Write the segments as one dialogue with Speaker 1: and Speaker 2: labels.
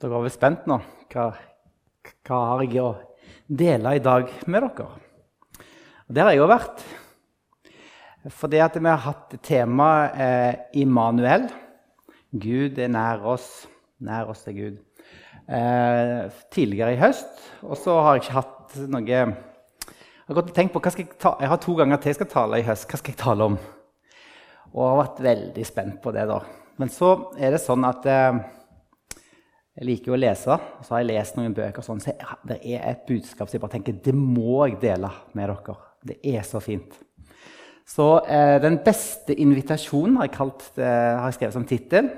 Speaker 1: Dere er vel spent nå? Hva, hva har jeg å dele i dag med dere? Og Der har jeg jo vært. Fordi at vi har hatt temaet eh, Immanuel. Gud er nær oss. Nær oss er Gud. Eh, tidligere i høst. Og så har jeg ikke hatt noe Jeg har tenkt på hva skal jeg, ta, jeg har to ganger til jeg skal tale i høst. Hva skal jeg tale om? Og har vært veldig spent på det. da. Men så er det sånn at eh, jeg liker jo å lese, og så har jeg lest noen bøker. Sånn, så det er et budskap som jeg bare tenker det må jeg dele med dere. Det er så fint. Så eh, Den beste invitasjonen har jeg, kalt, eh, har jeg skrevet som tittel.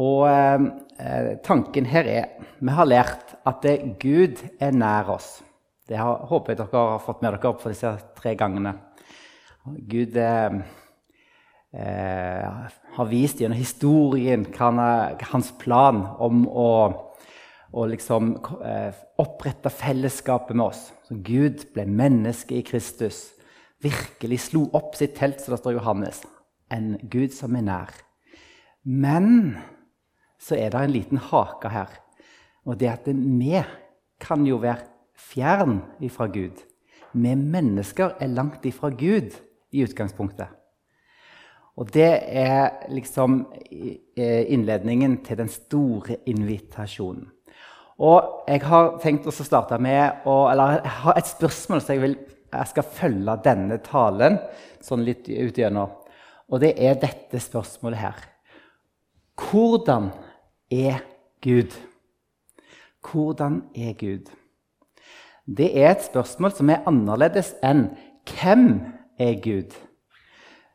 Speaker 1: Og eh, eh tanken her er Vi har lært at det, Gud er nær oss. Det har, håper jeg dere har fått med dere opp for disse tre gangene. Gud eh, eh, har vist gjennom historien han, hans plan om å, å liksom, eh, opprette fellesskapet med oss. Så Gud ble menneske i Kristus. Virkelig slo opp sitt telt, som det står Johannes. En Gud som er nær. Men så er det en liten hake her. Og det at vi kan jo være fjern ifra Gud. Vi mennesker er langt ifra Gud i utgangspunktet. Og det er liksom innledningen til den store invitasjonen. Og jeg har tenkt å starte med å, Eller jeg har et spørsmål som jeg, vil, jeg skal følge denne talen sånn litt ut igjennom. Og det er dette spørsmålet her. Hvordan er Gud? Hvordan er Gud? Det er et spørsmål som er annerledes enn hvem er Gud?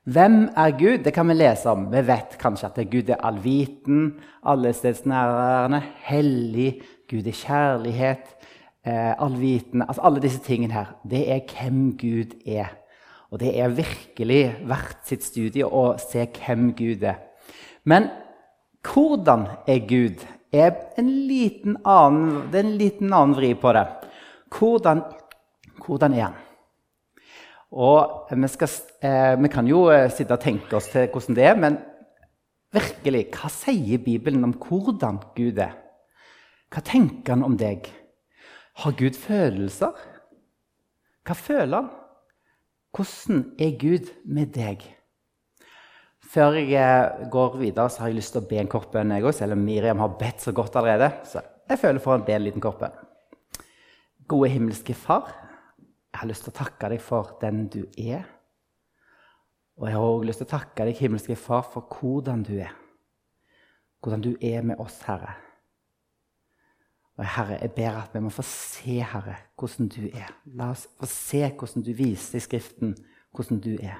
Speaker 1: Hvem er Gud? Det kan vi lese om. Vi vet kanskje at Gud er allviten, allestedsnærværende, hellig, Gud er kjærlighet, eh, altså Alle disse tingene her. Det er hvem Gud er. Og det er virkelig verdt sitt studie å se hvem Gud er. Men hvordan er Gud? Er en liten annen, det er en liten annen vri på det. Hvordan, hvordan er han? Og vi, skal, eh, vi, kan jo eh, sitte og tenke oss til hvordan det er, men virkelig, hva sier Bibelen om hvordan Gud er? Hva tenker han om deg? Har Gud følelser? Hva føler han? Hvordan er Gud med deg? Før jeg eh, går videre, så har jeg lyst til å be en kort bønn, jeg òg, selv om Miriam har bedt så godt allerede. Så jeg føler for å be en liten kort bønn. Gode himmelske Far. Jeg har lyst til å takke deg for den du er. Og jeg har også lyst til å takke deg, himmelske Far, for hvordan du er. Hvordan du er med oss, Herre. Og Herre, jeg ber at vi må få se, Herre, hvordan du er. La oss få se hvordan du viser i Skriften hvordan du er.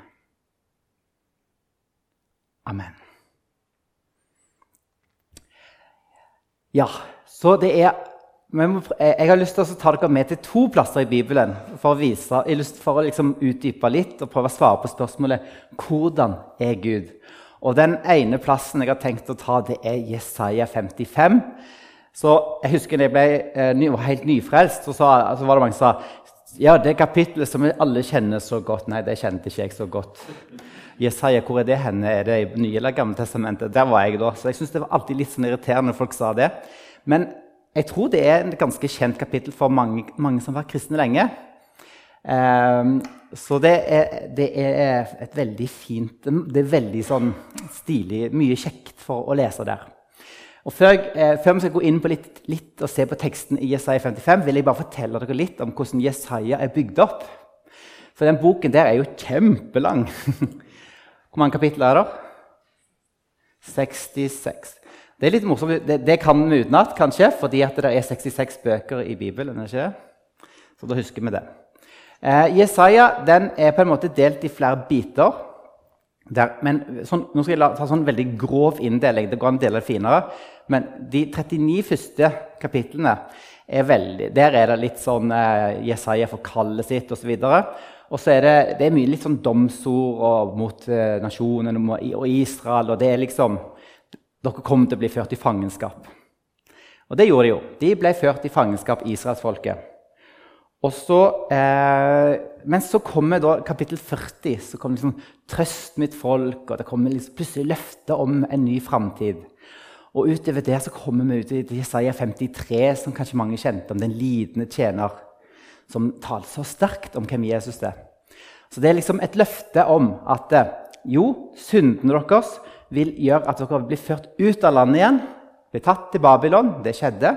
Speaker 1: Amen. Ja, så det er jeg har lyst til å ta dere med til to plasser i Bibelen for å, vise, for å liksom utdype litt og prøve å svare på spørsmålet hvordan er Gud? Og Den ene plassen jeg har tenkt å ta, det er Jesaja 55. Så Jeg husker da jeg ble, ny, var helt nyfrelst, så, sa, så var det mange som sa ja, det kapittelet som alle kjenner så godt. Nei, det kjente ikke jeg så godt. Jesaja, hvor er det henne? Er det i Nye eller Gamle testamentet? Der var jeg da. Så jeg synes det var alltid litt sånn irriterende når folk sa det. Men jeg tror det er et ganske kjent kapittel for mange, mange som har vært kristne lenge. Um, så det er, det er, et veldig fint Det er veldig sånn stilig, mye kjekt for å lese der. Og før, eh, før vi skal gå inn på litt, litt, og se på teksten i Jesaja 55, vil jeg bare fortelle dere litt om hvordan Jesaja er bygd opp. For den boken der er jo kjempelang. Hvor mange kapitler er det? 66. Det er litt morsomt. Det, det kan vi utenat, kanskje, fordi det er 66 bøker i Bibelen. ikke? Så da husker vi det. Eh, Jesaja den er på en måte delt i flere biter. Der, men sånn, nå skal jeg la, ta sånn veldig grov inndeling. Det går an å dele det finere. Men de 39 første kapitlene er veldig, der er det litt sånn eh, Jesaja får kallet sitt osv. Og så er det, det er mye litt sånn domsord mot eh, nasjonen og Israel. og det er liksom dere kommer til å bli ført i fangenskap. Og det gjorde de jo. De ble ført i fangenskap, israelsfolket. Og eh, men så kommer da kapittel 40. Så kommer liksom 'Trøst mitt folk', og det kommer liksom plutselig løfte om en ny framtid. Og utover det så kommer vi ut i Jesaja 53, som kanskje mange kjente om den lidende tjener, som taler så sterkt om hvem Jesus er. Så det er liksom et løfte om at eh, jo, syndene deres vil gjøre at dere blir ført ut av landet igjen, blir tatt til Babylon. Det skjedde.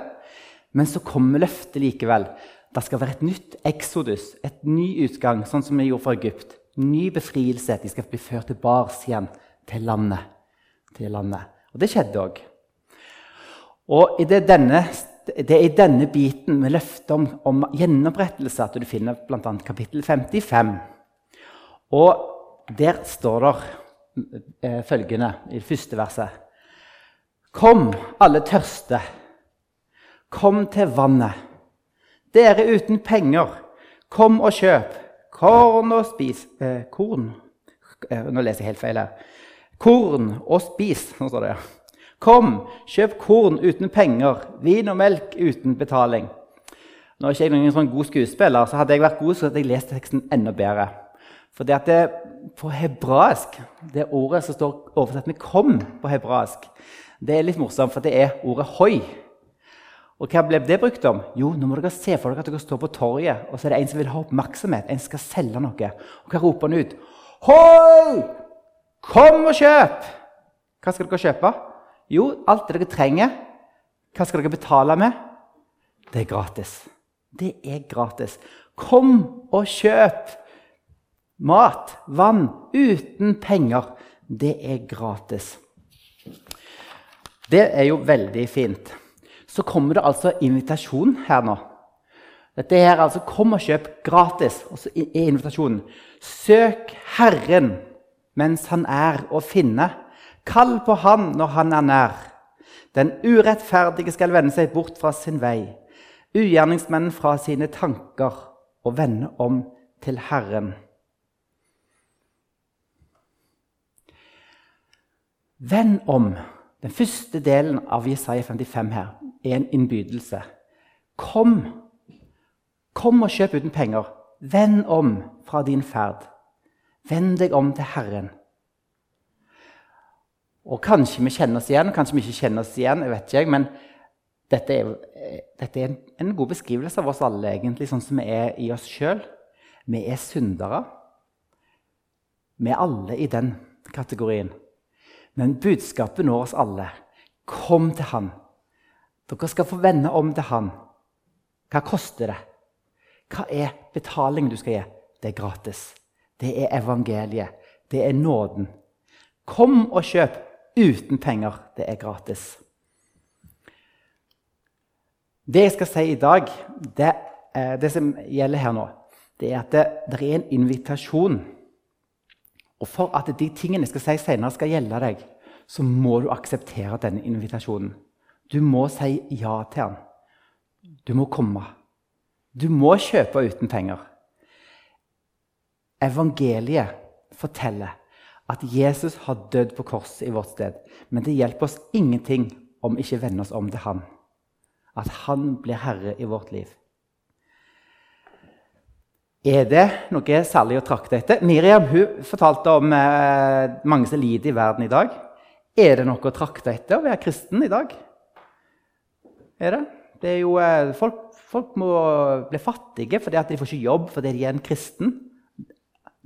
Speaker 1: Men så kommer løftet likevel. Det skal være et nytt eksodus, et ny utgang, sånn som vi gjorde for Egypt. Ny befrielse. De skal bli ført tilbake igjen til landet. Til landet. Og det skjedde òg. Og det, denne, det er i denne biten med løftet om, om, gjenopprettelse at du finner bl.a. kapittel 55. Og der står det følgende i det første verset. Kom, alle tørste. Kom til vannet. Dere uten penger, kom og kjøp. Korn og spis eh, Korn eh, Nå leser jeg helt feil her. Korn og spis. Nå står det. Kom, kjøp korn uten penger, vin og melk uten betaling. Nå er ikke jeg noen sånn god skuespiller, så hadde jeg vært god, så hadde jeg lest teksten enda bedre. For det at det, På hebraisk, det ordet som står oversatt med 'kom' på hebraisk, det er litt morsomt, for det er ordet 'hoi'. Og hva ble det brukt om? Jo, nå må dere se for dere at dere står på torget, og så er det en som vil ha oppmerksomhet, en skal selge noe. Og hva roper han ut? Hoi! Kom og kjøp! Hva skal dere kjøpe? Jo, alt det dere trenger. Hva skal dere betale med? Det er gratis. Det er gratis. Kom og kjøp mat, vann, uten penger. Det er gratis. Det er jo veldig fint. Så kommer det altså invitasjon her nå. Dette er altså 'Kom og kjøp gratis'. Og så er invitasjonen 'Søk Herren mens han er å finne'. Kall på Han når han er nær. Den urettferdige skal vende seg bort fra sin vei, ugjerningsmennen fra sine tanker, og vende om til Herren. Vend om. Den første delen av Jesaja 55 her er en innbydelse. Kom. Kom og kjøp uten penger. Vend om fra din ferd. Vend deg om til Herren. Og Kanskje vi kjenner oss igjen, kanskje vi ikke kjenner oss igjen. jeg vet ikke, Men dette er, dette er en, en, god beskrivelse av oss alle, egentlig, sånn som vi er i oss sjøl. Vi er syndere. Vi er alle i den kategorien. Men budskapet når oss alle. Kom til Han. Dere skal få vende om til Han. Hva koster det? Hva er betalingen du skal gi? Det er gratis. Det er evangeliet. Det er nåden. Kom og kjøp uten penger. Det er gratis. Det jeg skal si i dag, det, eh, det som gjelder her nå, det er at det, det, er en invitasjon. Og for at de tingene jeg skal si senere, skal gjelde deg, så må du akseptere denne invitasjonen. Du må si ja til den. Du må komme. Du må kjøpe uten penger. Evangeliet forteller at Jesus har dødd på korset i vårt sted. Men det hjelper oss ingenting om vi ikke vender oss om til Han. At Han blir herre i vårt liv. Er det noe særlig å trakte etter? Miriam hun fortalte om eh, mange som lider i verden i dag. Er det noe å trakte etter å være kristen i dag? Er det? det er jo, eh, folk, folk, må bli fattige fordi de får ikke jobb fordi de er en kristen.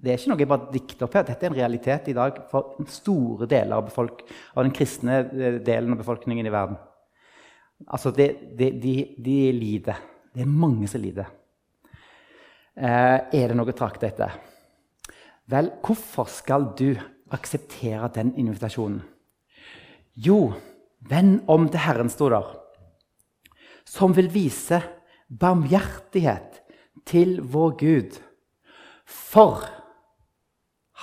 Speaker 1: Det er ikke noe jeg bare dikter opp her. Dette er en realitet i dag for store deler av, befolk av den kristne eh, delen av befolkningen i verden. Altså, det, det, de, de, lider. Det er mange som lider. Eh, er det noe å trakte etter? Vel, hvorfor skal du akseptere den invitasjonen? Jo, venn om til Herren, sto der, som vil vise barmhjertighet til vår Gud. For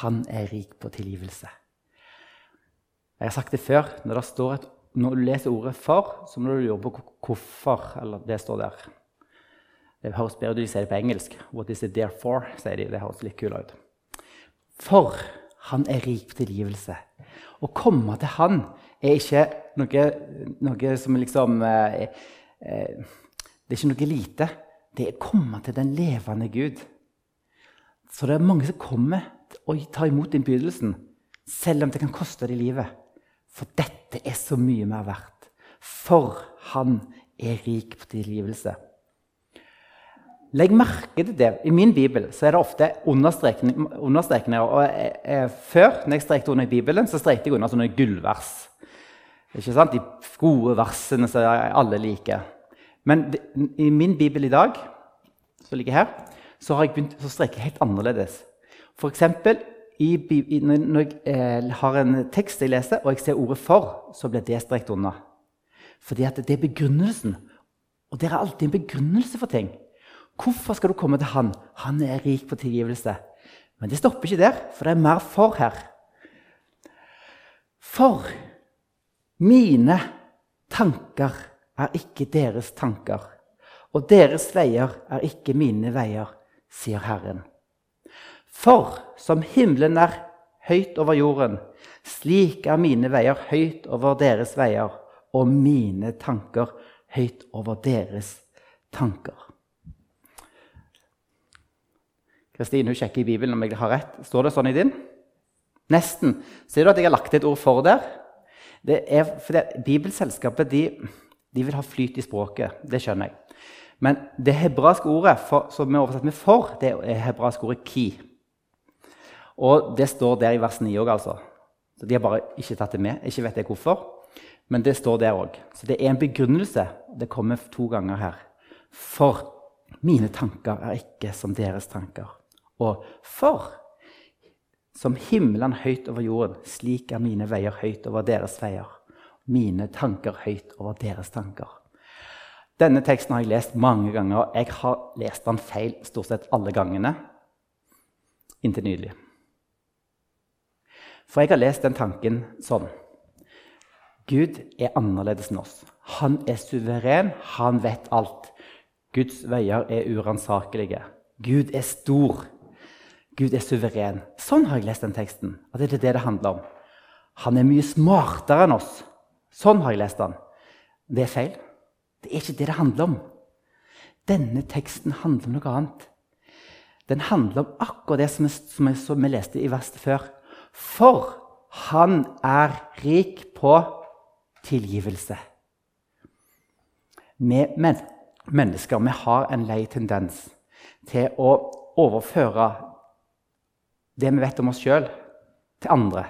Speaker 1: han er rik på tilgivelse. Jeg har sagt det før. Når, det et, når du leser ordet 'for', så må du lure på hvorfor eller det står der. Det høres bedre ut de sier det på engelsk. 'What is it there for?' sier de. Det høres litt kulere ut. For han er rik på tilgivelse. Å komme til han er ikke noe, noe som liksom eh, eh, Det er ikke noe lite. Det er å komme til den levende Gud. Så det er mange som kommer og tar imot innbydelsen, selv om det kan koste dem livet. For dette er så mye mer verdt. For han er rik på tilgivelse. Legg merke til det. I min bibel er det ofte understrekninger. Og jeg, jeg, før, når jeg strekte under i Bibelen, så strekte jeg under sånne gullvers. Ikke sant? De gode versene som alle liker. Men i min bibel i dag, som ligger her, så har jeg begynt å streke helt annerledes. For eksempel, når jeg eh, har en tekst jeg leser, og jeg ser ordet 'for', så blir det strekt unna. Fordi det er begrunnelsen. Og det er alltid en begrunnelse for ting. Hvorfor skal du komme til han? Han er rik på tilgivelse. Men det stopper ikke der, for det er mer for her. For mine tanker er ikke deres tanker, og deres veier er ikke mine veier, sier Herren. For som himmelen er høyt over jorden, slik er mine veier høyt over deres veier, og mine tanker høyt over deres tanker. Kristine sjekker i Bibelen om jeg har rett. Står det sånn i din? Nesten. Ser du at jeg har lagt et ord for der? Det er fordi Bibelselskapet de, de vil ha flyt i språket. Det skjønner jeg. Men det hebraiske ordet for, som er oversatt med 'for', det er hebraiske ordet 'ki'. Og det står der i vers 9 òg, altså. Så De har bare ikke tatt det med. Ikke vet jeg hvorfor. Men det står der òg. Så det er en begrunnelse. Det kommer to ganger her. For mine tanker er ikke som deres tanker. Og for som himmelen høyt over jorden, slik er mine veier høyt over deres veier. Mine tanker høyt over deres tanker. Denne teksten har jeg lest mange ganger. og Jeg har lest den feil stort sett alle gangene inntil nydelig. For jeg har lest den tanken sånn Gud er annerledes enn oss. Han er suveren, han vet alt. Guds veier er uransakelige. Gud er stor. Gud er suveren. Sånn har jeg lest den teksten. At det er det det handler om. Han er mye smartere enn oss. Sånn har jeg lest den. Det er feil. Det er ikke det det handler om. Denne teksten handler om noe annet. Den handler om akkurat det som, vi, som, vi leste i verset før. For han er rik på tilgivelse. Vi men, mennesker vi har en lei tendens til å overføre det vi vet om oss sjøl, til andre.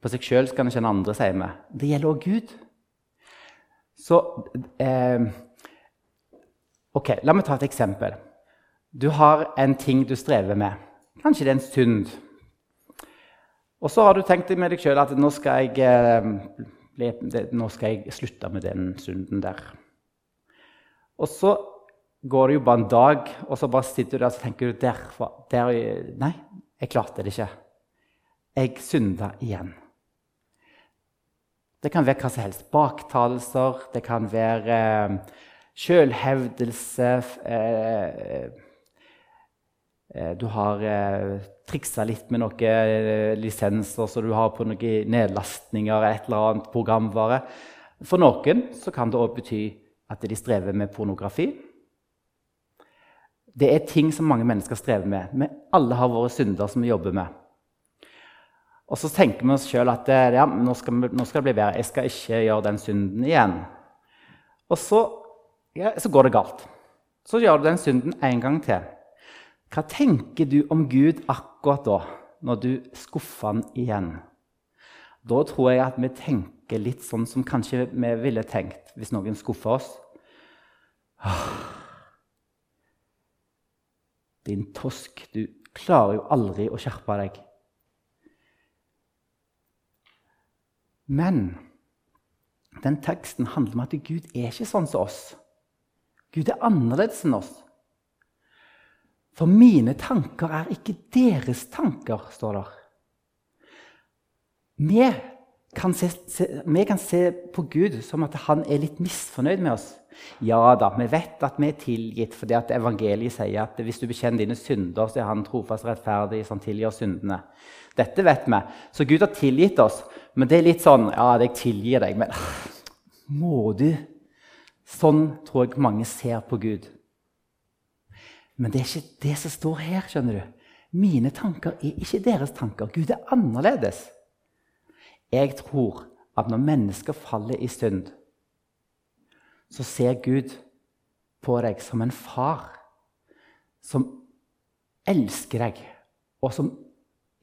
Speaker 1: På seg sjøl skal en kjenne andre, sier vi. Det gjelder òg Gud. Så eh, Ok, la meg ta et eksempel. Du har en ting du strever med. Kanskje det er en synd. Og så har du tenkt med deg sjøl at nå skal, jeg, eh, nå skal jeg slutte med den synden der. Og så går det jo bare en dag, og så bare sitter du der og tenker du derfor, der, Nei, jeg klarte det ikke. Jeg synda igjen. Det kan være hva som helst. Baktalelser, det kan være eh, sjølhevdelse eh, eh, Du har eh, triksa litt med noen eh, lisenser så du har på noen nedlastninger et eller annet programvare. For noen kan det òg bety at de strever med pornografi. Det er ting som mange mennesker strever med. Vi alle har våre synder som vi jobber med. Og så tenker vi oss sjøl at ja, nå, skal vi, nå, skal det bli bedre. Jeg skal ikke gjøre den synden igjen. Og så, ja, så går det galt. Så gjør du den synden en gang til. Hva tenker du om Gud akkurat da, når du skuffer han igjen? Da tror jeg at vi tenker litt sånn som kanskje vi ville tenkt hvis noen skuffer oss. Din tosk, du klarer jo aldri å skjerpe deg. Men den teksten handler om at Gud er ikke sånn som oss. Gud er annerledes enn oss. For mine tanker er ikke deres tanker, står der. Vi kan se, se, vi kan se på Gud som at han er litt misfornøyd med oss. Ja da, vi vet at vi er tilgitt fordi at evangeliet sier at hvis du bekjenner dine synder, så er han trofast rettferdig som tilgir syndene. Dette vet vi. Så Gud har tilgitt oss. Men det er litt sånn Ja, jeg tilgir deg, men må du? Sånn tror jeg mange ser på Gud. Men det er ikke det som står her. skjønner du. Mine tanker er ikke deres tanker. Gud er annerledes. Jeg tror at når mennesker faller i synd, så ser Gud på deg som en far som elsker deg, og som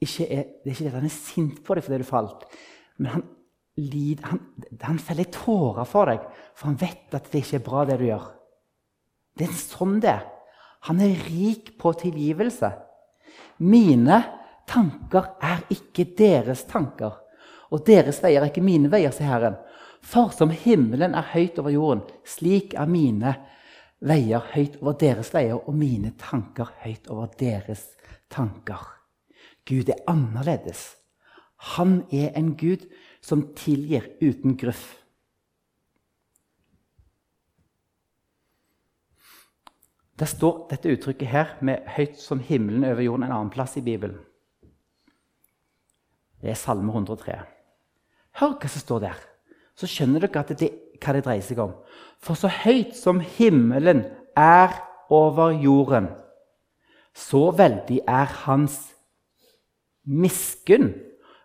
Speaker 1: ikke er, Det er ikke det at han er sint på deg fordi du falt, men han, han, han feller tårer for deg, for han vet at det ikke er bra, det du gjør. Det er sånn det er. Han er rik på tilgivelse. Mine tanker er ikke deres tanker, og deres veier er ikke mine veier, sier Herren. For som himmelen er høyt over jorden, slik er mine veier høyt over deres veier, og mine tanker høyt over deres tanker. Gud er annerledes. Han er en Gud som tilgir uten gruff. Det står dette uttrykket her med 'høyt som himmelen over jorden' en annen plass i Bibelen. Det er Salme 103. Hør hva som står der. Så skjønner dere det, hva det dreier seg om. For så høyt som himmelen er over jorden, så veldig er hans miskunn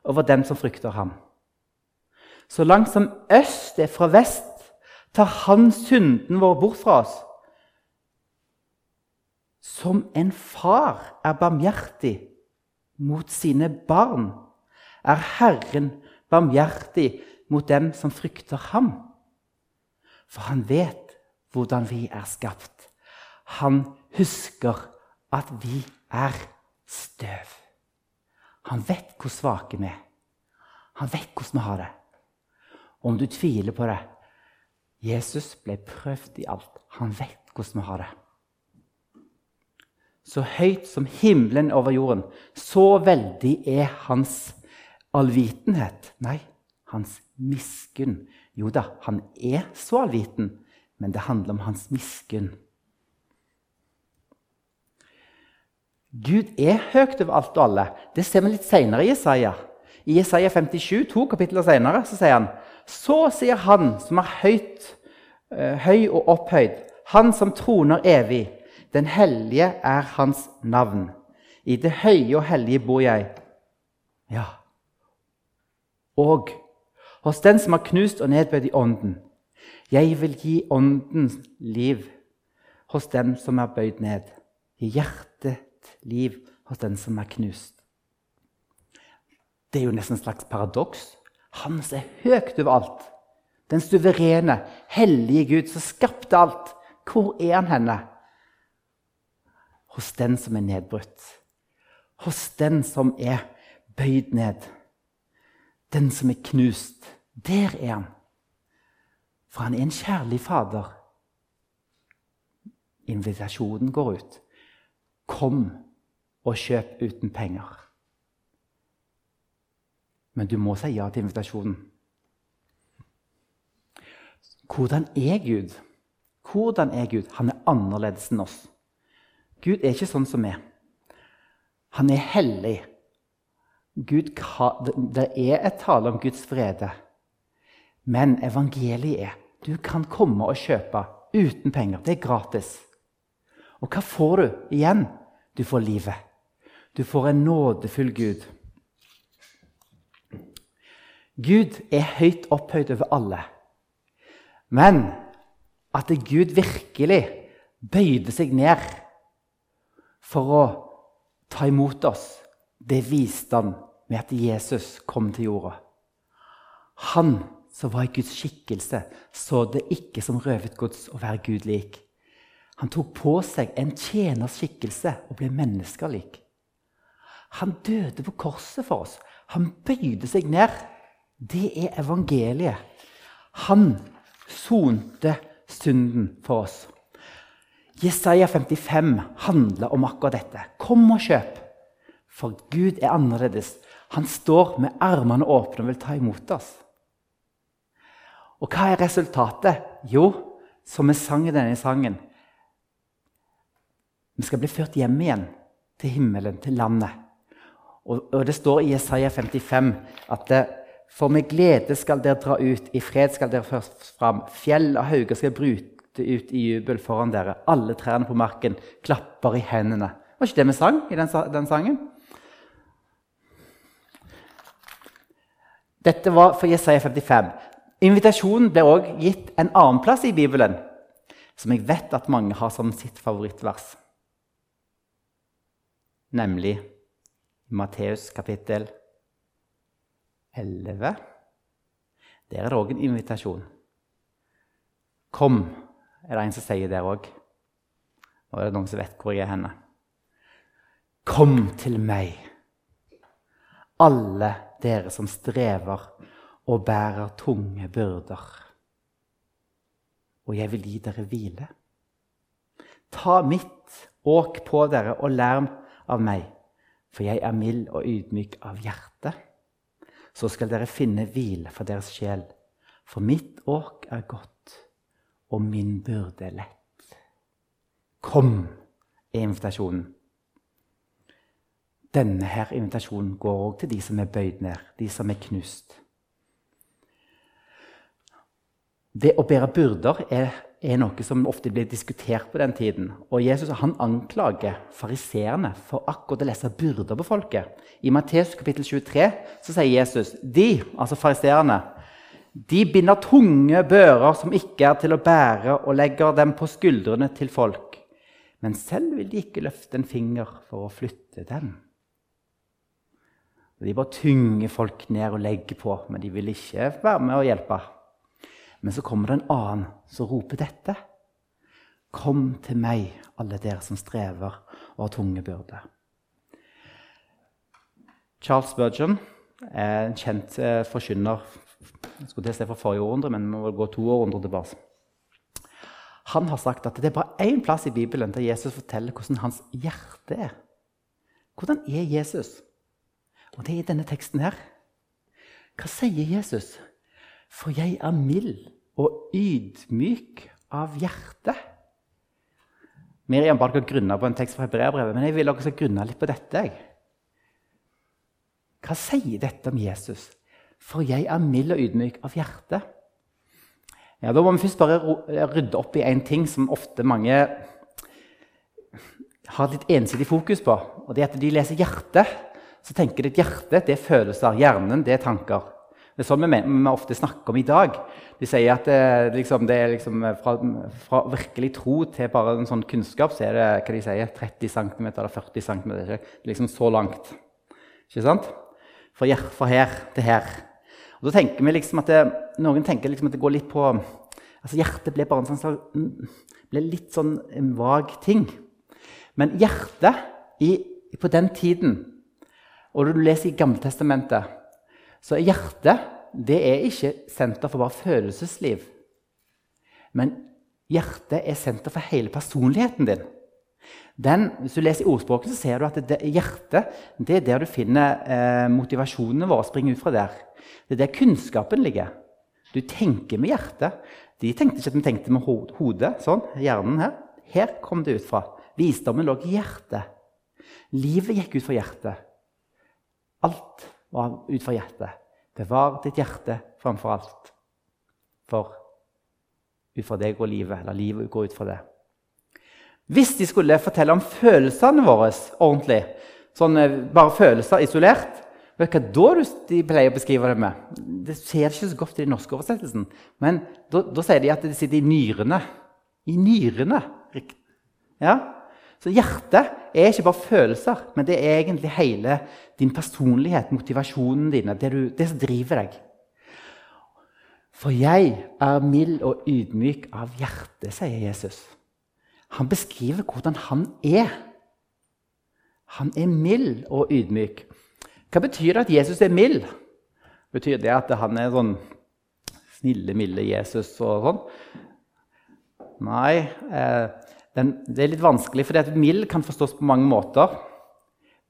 Speaker 1: over dem som frykter ham. Så langt som øst er fra vest, tar han synden vår bort fra oss. Som en far er barmhjertig mot sine barn, er Herren barmhjertig mot dem som frykter ham. For han vet hvordan vi er skapt. Han husker at vi er støv. Han vet hvor svake vi er. Han vet hvordan vi har det. Om du tviler på det Jesus ble prøvd i alt. Han vet hvordan vi har det. Så høyt som himmelen over jorden, så veldig er hans allvitenhet. Nei, hans miskunn. Jo da, han er så allviten, men det handler om hans miskunn. Gud er høyt over alt og alle. Det ser vi litt senere i Jesaja. I Jesaja 57, to kapitler senere, så sier han Så sier Han som er høyt, uh, høy og opphøyd, Han som troner evig. Den hellige er Hans navn. I det høye og hellige bor jeg. Ja. Og hos den som har knust og nedbøyd i ånden. Jeg vil gi åndens liv hos den som er bøyd ned. I hjertet liv hos den som er knust. Det er jo nesten et slags paradoks. Han som er høyt over alt. Den suverene, hellige Gud som skapte alt. Hvor er han henne? Hos den som er nedbrutt. Hos den som er bøyd ned. Den som er knust. Der er han. For han er en kjærlig fader. Invitasjonen går ut. Kom og kjøp uten penger. Men du må si ja til invitasjonen. Hvordan er Gud? Hvordan er Gud? Han er annerledes enn oss. Gud er ikke sånn som vi. Han er hellig. Gud, det er et tale om Guds vrede. Men evangeliet er du kan komme og kjøpe uten penger. Det er gratis. Og hva får du igjen? Du får livet. Du får en nådefull Gud. Gud er høyt opphøyd over alle. Men at Gud virkelig bøyde seg ned for å ta imot oss, det viste han med at Jesus kom til jorda. Han som var i Guds skikkelse, så det ikke som røvet gods å være Gud lik. Han tok på seg en tjeners skikkelse og ble menneskelik. Han døde på korset for oss. Han bøyde seg ned. Det er evangeliet. Han sonte synden for oss. Jesaja 55 handler om akkurat dette. Kom og kjøp, for Gud er annerledes. Han står med armene åpne og vil ta imot oss. Og hva er resultatet? Jo, som vi sang i denne sangen Vi skal bli ført hjem igjen til himmelen, til landet. Og, og det står i Jesaja 55 at det, for med glede skal dere dra ut, i fred skal dere først fram. Fjell og hauger skal brute ut i jubel foran dere. Alle trærne på marken klapper i hendene. Var ikke det vi sang i den, den sangen? Dette var for Jesaja 55. Invitasjonen ble også gitt en annen plass i Bibelen, som jeg vet at mange har som sitt favorittvers. Nemlig Matteus kapittel 11. Der er det òg en invitasjon. Kom, er det en som sier der òg. Nå er det noen som vet hvor jeg er henne. Kom til meg, alle dere som strever og bærer tunge byrder. Og jeg vil gi dere hvile. Ta mitt åk på dere og lær av meg, for jeg er mild og ydmyk av hjerte. Så skal dere finne hvile for deres sjel, for mitt åk er godt, og min byrde lett. Kom, er invitasjonen. Denne her invitasjonen går òg til de som er bøyd ned, de som er knust. Det å bære byrder er, er, noe som ofte blir diskutert på den tiden. Og Jesus han anklager fariseerne for akkurat å lese byrder på folket. I Matteus kapittel 23 så sier Jesus de, altså fariseerne, de binder tunge bører som ikke er til å bære, og legger dem på skuldrene til folk. Men selv vil de ikke løfte en finger for å flytte dem. De bare tynger folk ned og legger på, men de vil ikke være med og hjelpe. Men så kommer det en annen som roper dette. Kom til meg, alle dere som strever og har tunge byrder. Charles Spurgeon en kjent eh, forkynner skulle til å se for forrige århundre, men vi må gå to århundrer tilbake. Han har sagt at det er bare én plass i Bibelen der Jesus forteller hvordan hans hjerte er. Hvordan er Jesus? Og det er i denne teksten her. Hva sier Jesus? For jeg er mild og ydmyk av hjerte. Miriam ba dere grunne på en tekst fra Hebreabrevet, men jeg vil skal grunne litt på dette. Hva sier dette om Jesus? For jeg er mild og ydmyk av hjerte. Ja, Da må vi først bare rydde opp i én ting som ofte mange har litt ensidig fokus på. og det er at De leser hjertet så tenker ditt hjerte det er følelser, hjernen det er tanker. Det er sånn vi, vi ofte snakker om i dag. De sier at det, liksom, det er liksom fra, fra, virkelig tro til bare en sånn kunnskap så er det hva de sier, 30 cm eller 40 cm. Det er liksom så langt. Ikke sant? Fra, fra her til her. Og da tenker vi liksom at det, Noen tenker liksom at det går litt på altså Hjertet ble bare en sånn ble litt sånn en vag ting. Men hjertet i, på den tiden og når du leser i Gammeltestamentet, så er hjertet det er ikke senter for bare følelsesliv. Men hjertet er senter for hele personligheten din. Den, hvis du leser i ordspråket, så ser du at det, hjertet det er der du finner eh, motivasjonene våre. springer ut fra der. Det er der kunnskapen ligger. Du tenker med hjertet. De tenkte ikke at de tenkte med hodet. sånn, hjernen Her Her kom det ut fra. Visdommen lå i hjertet. Livet gikk ut fra hjertet. Alt var ut fra hjertet. Bevar ditt hjerte framfor alt. For ut fra det går livet, eller livet går ut fra det. Hvis de skulle fortelle om følelsene våre ordentlig, sånn eh, bare følelser isolert Vet du hva da de pleier å beskrive det med? Det ser ikke så godt i den norske oversettelsen. Men da, da sier de at det sitter i nyrene. I nyrene. Ja? Så hjertet er ikke bare følelser, men det er egentlig hele din personlighet, motivasjonen din, det, du, det som driver deg. For jeg er mild og ydmyk av hjerte, sier Jesus. Han beskriver hvordan han er. Han er mild og ydmyk. Hva betyr det at Jesus er mild? Betyr det at han er sånn snille, milde Jesus og sånn? Nei. Eh, den, det er litt vanskelig, for mild kan forstås på mange måter.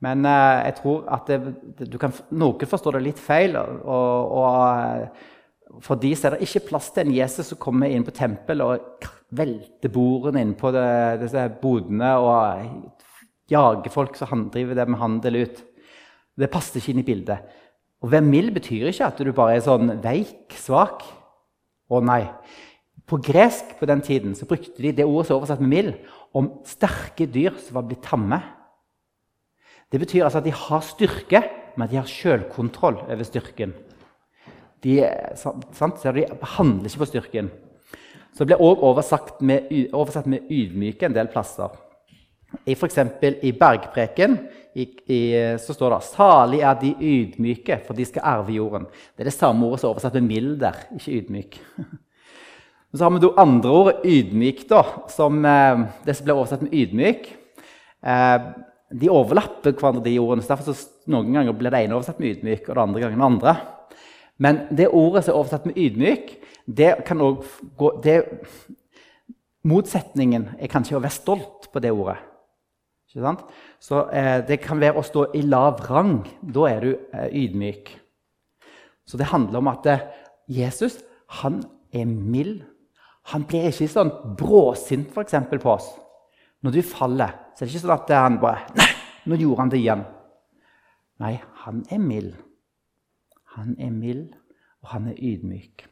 Speaker 1: Men eh, jeg tror at det, det, kan, noen forstår det litt feil. Og, og, for de er det ikke plass til en Jesus som kommer inn på tempelet og velter bordene inn på bodene og jager folk som driver det med handel ut. Det passer ikke inn i bildet. Å være mild betyr ikke at du bare er sånn veik, svak. Å nei. På gresk på den tiden så brukte de det ordet som er oversatt med mild, om sterke dyr som var blitt tamme. Det betyr altså at de har styrke, men de har selvkontroll over styrken. de, sant, de handler ikke på styrken. Så det ble òg oversatt, oversatt, med ydmyke en del plasser. I F.eks. i Bergpreken i, i, så står det 'Salig er de ydmyke, for de skal arve jorden'. Det er det samme ordet som er oversatt med 'mild' der, ikke 'ydmyk'. Så har vi det andre ordet 'ydmyk', da, som eh, det som blir oversatt med 'ydmyk'. Eh, de overlapper hverandre, de ordene. så derfor så Noen ganger blir det ene oversatt med 'ydmyk', og det andre ganger med andre. Men det ordet som er oversatt med 'ydmyk', det kan også gå det, Motsetningen er kanskje å være stolt på det ordet. Så eh, det kan være å stå i lav rang. Da er du eh, ydmyk. Så det handler om at Jesus han er mild. Han blir ikke sånn bråsint for eksempel, på oss. Når du faller, så er det ikke sånn at han bare Nei, nå gjorde han det igjen. Nei, han er mild. Han er mild, og han er ydmyk.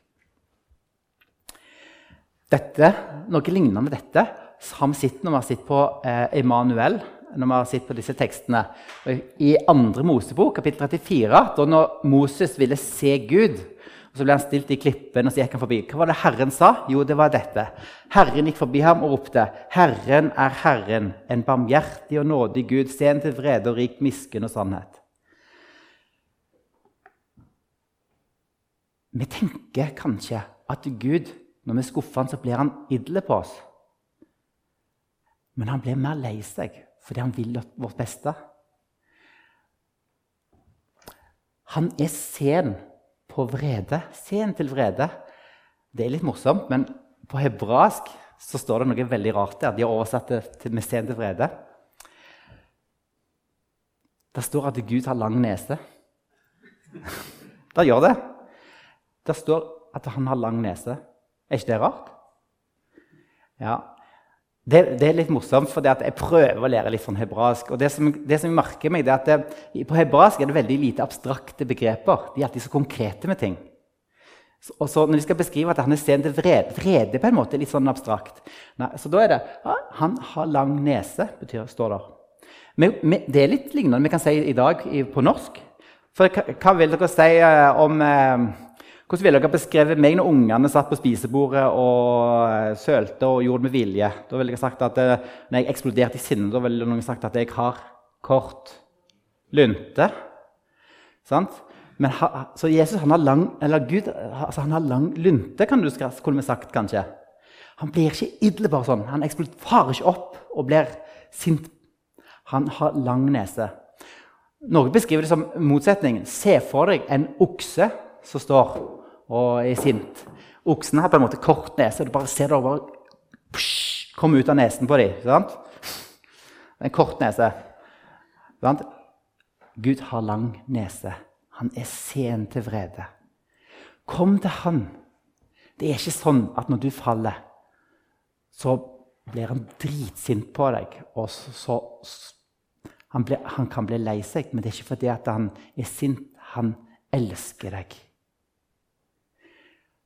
Speaker 1: Dette, Noe lignende dette har vi sett når vi har sett på eh, Emanuel. når vi har sett på disse tekstene. I andre Mosebok, kapittel 34, da når Moses ville se Gud og Så ble han stilt i klippen, og så gikk han forbi. Hva var det Herren sa? Jo, det var dette. Herren gikk forbi ham og ropte, 'Herren er Herren, en barmhjertig og nådig Gud, sen til vrede og rik miskunn og sannhet.' Vi tenker kanskje at Gud, når vi skuffer han, så blir han idle på oss. Men han blir mer lei seg fordi han vil vårt beste. Han er sen på vrede. Sen til vrede. Det er litt morsomt, men på hebraisk så står det noe veldig rart der. De har oversatt det til, med sen til vrede. Det står at Gud har lang nese. Det gjør det. Det står at han har lang nese. Er ikke det rart? Ja. Det, det, er litt morsomt, for jeg prøver å lære litt sånn hebraisk. Og det som, det som merker meg, det er at det, på hebraisk er det veldig lite abstrakte begreper. De er alltid så konkrete med ting. Så, og så Når de skal beskrive at han er sen til vrede, vrede på en måte er litt sånn abstrakt. Nei, så da er det ja, 'Han har lang nese', betyr, står der. Men, men, det er litt lignende vi kan si i dag i, på norsk. For hva, hva vil dere si uh, om uh, hvordan ville dere beskrevet meg når ungene satt på spisebordet og eh, sølte og gjorde det med vilje? Da ville jeg sagt at eh, Når jeg eksploderte i sinne, da ville noen sagt at jeg har kort lunte. Sant? Men, så Jesus han har lang, eller Gud, altså han har lang lunte, kan du kunne sagt kanskje. Han blir ikke idle bare sånn. Han farer ikke opp og blir sint. Han har lang nese. Noen beskriver det som motsetning. Se for deg en okse som står og er sint. Oksen har på en måte kort nese. Du bare ser det bare komme ut av nesen på dem. Sant? En kort nese. Sant? Gud har lang nese. Han er sen til vrede. Kom til han. Det er ikke sånn at når du faller, så blir han dritsint på deg. og så, så han, ble, han, kan bli lei seg, men det er ikke fordi han er sint. Han elsker deg.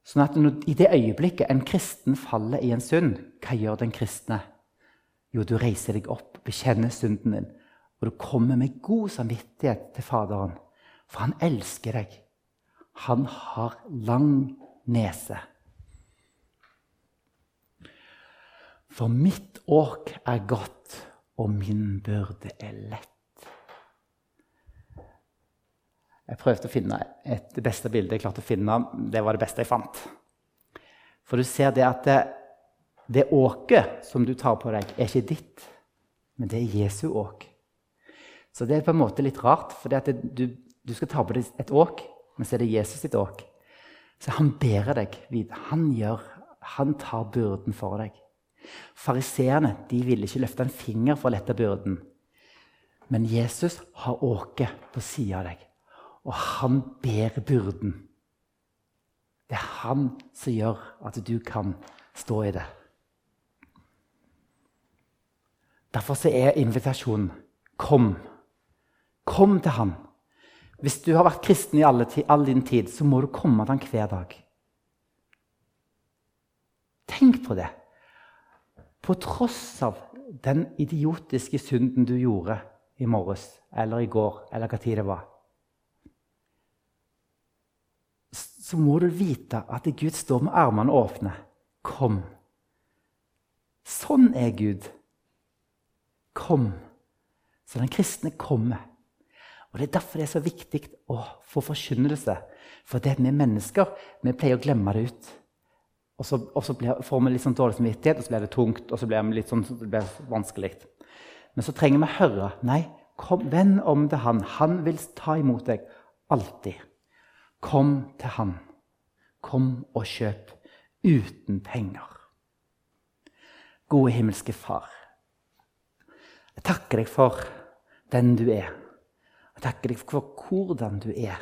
Speaker 1: Sånn at når, I det øyeblikket en kristen faller i en synd, hva gjør den kristne? Jo, du reiser deg opp, bekjenner synden din, og du kommer med god samvittighet til Faderen. For han elsker deg. Han har lang nese. For mitt åk er godt, og min byrde er lett. Jeg prøvde å finne et, det beste bildet jeg klarte å finne. Det var det beste jeg fant. For du ser det at det, det åket som du tar på deg, er ikke ditt, men det er Jesu åk. Så det er på en måte litt rart, for du, du, skal ta på deg et åk, men så er det Jesus sitt åk. Så han bærer deg videre. Han gjør, han tar byrden for deg. Fariseerne ville ikke løfte en finger for å lette byrden. Men Jesus har åket på sida av deg og han bærer byrden. Det er han som gjør at du kan stå i det. Derfor er invitasjonen kom. Kom til han. Hvis du har vært kristen i all din tid, så må du komme til han hver dag. Tenk på det. På tross av den idiotiske synden du gjorde i morges eller i går eller hva tid det var så må du vite at Gud står med armene åpne. Kom. Sånn er Gud. Kom. Så den kristne kommer. Og Det er derfor det er så viktig å få forkynnelse. For det at vi mennesker vi pleier å glemme det ut. Og så, og så blir, får vi litt sånn dårlig samvittighet, og så blir det tungt og så blir det litt sånn, så det vanskelig. Men så trenger vi høre. Nei, kom, venn om til han. Han vil ta imot deg alltid. Kom til ham. Kom og kjøp uten penger. Gode himmelske Far. Jeg takker deg for den du er. Jeg takker deg for hvordan du er.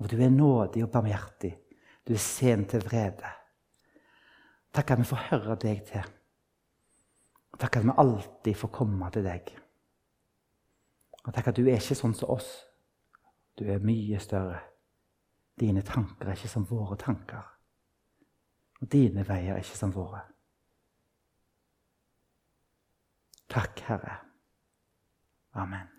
Speaker 1: Og du er nådig og barmhjertig. Du er sen til vrede. Takk at vi får høre deg til. Takk at vi alltid får komme til deg. Og takk at du er ikke sånn som oss. Du er mye større. Dine tanker er ikke som våre tanker. Og dine veier er ikke som våre. Takk, Herre. Amen.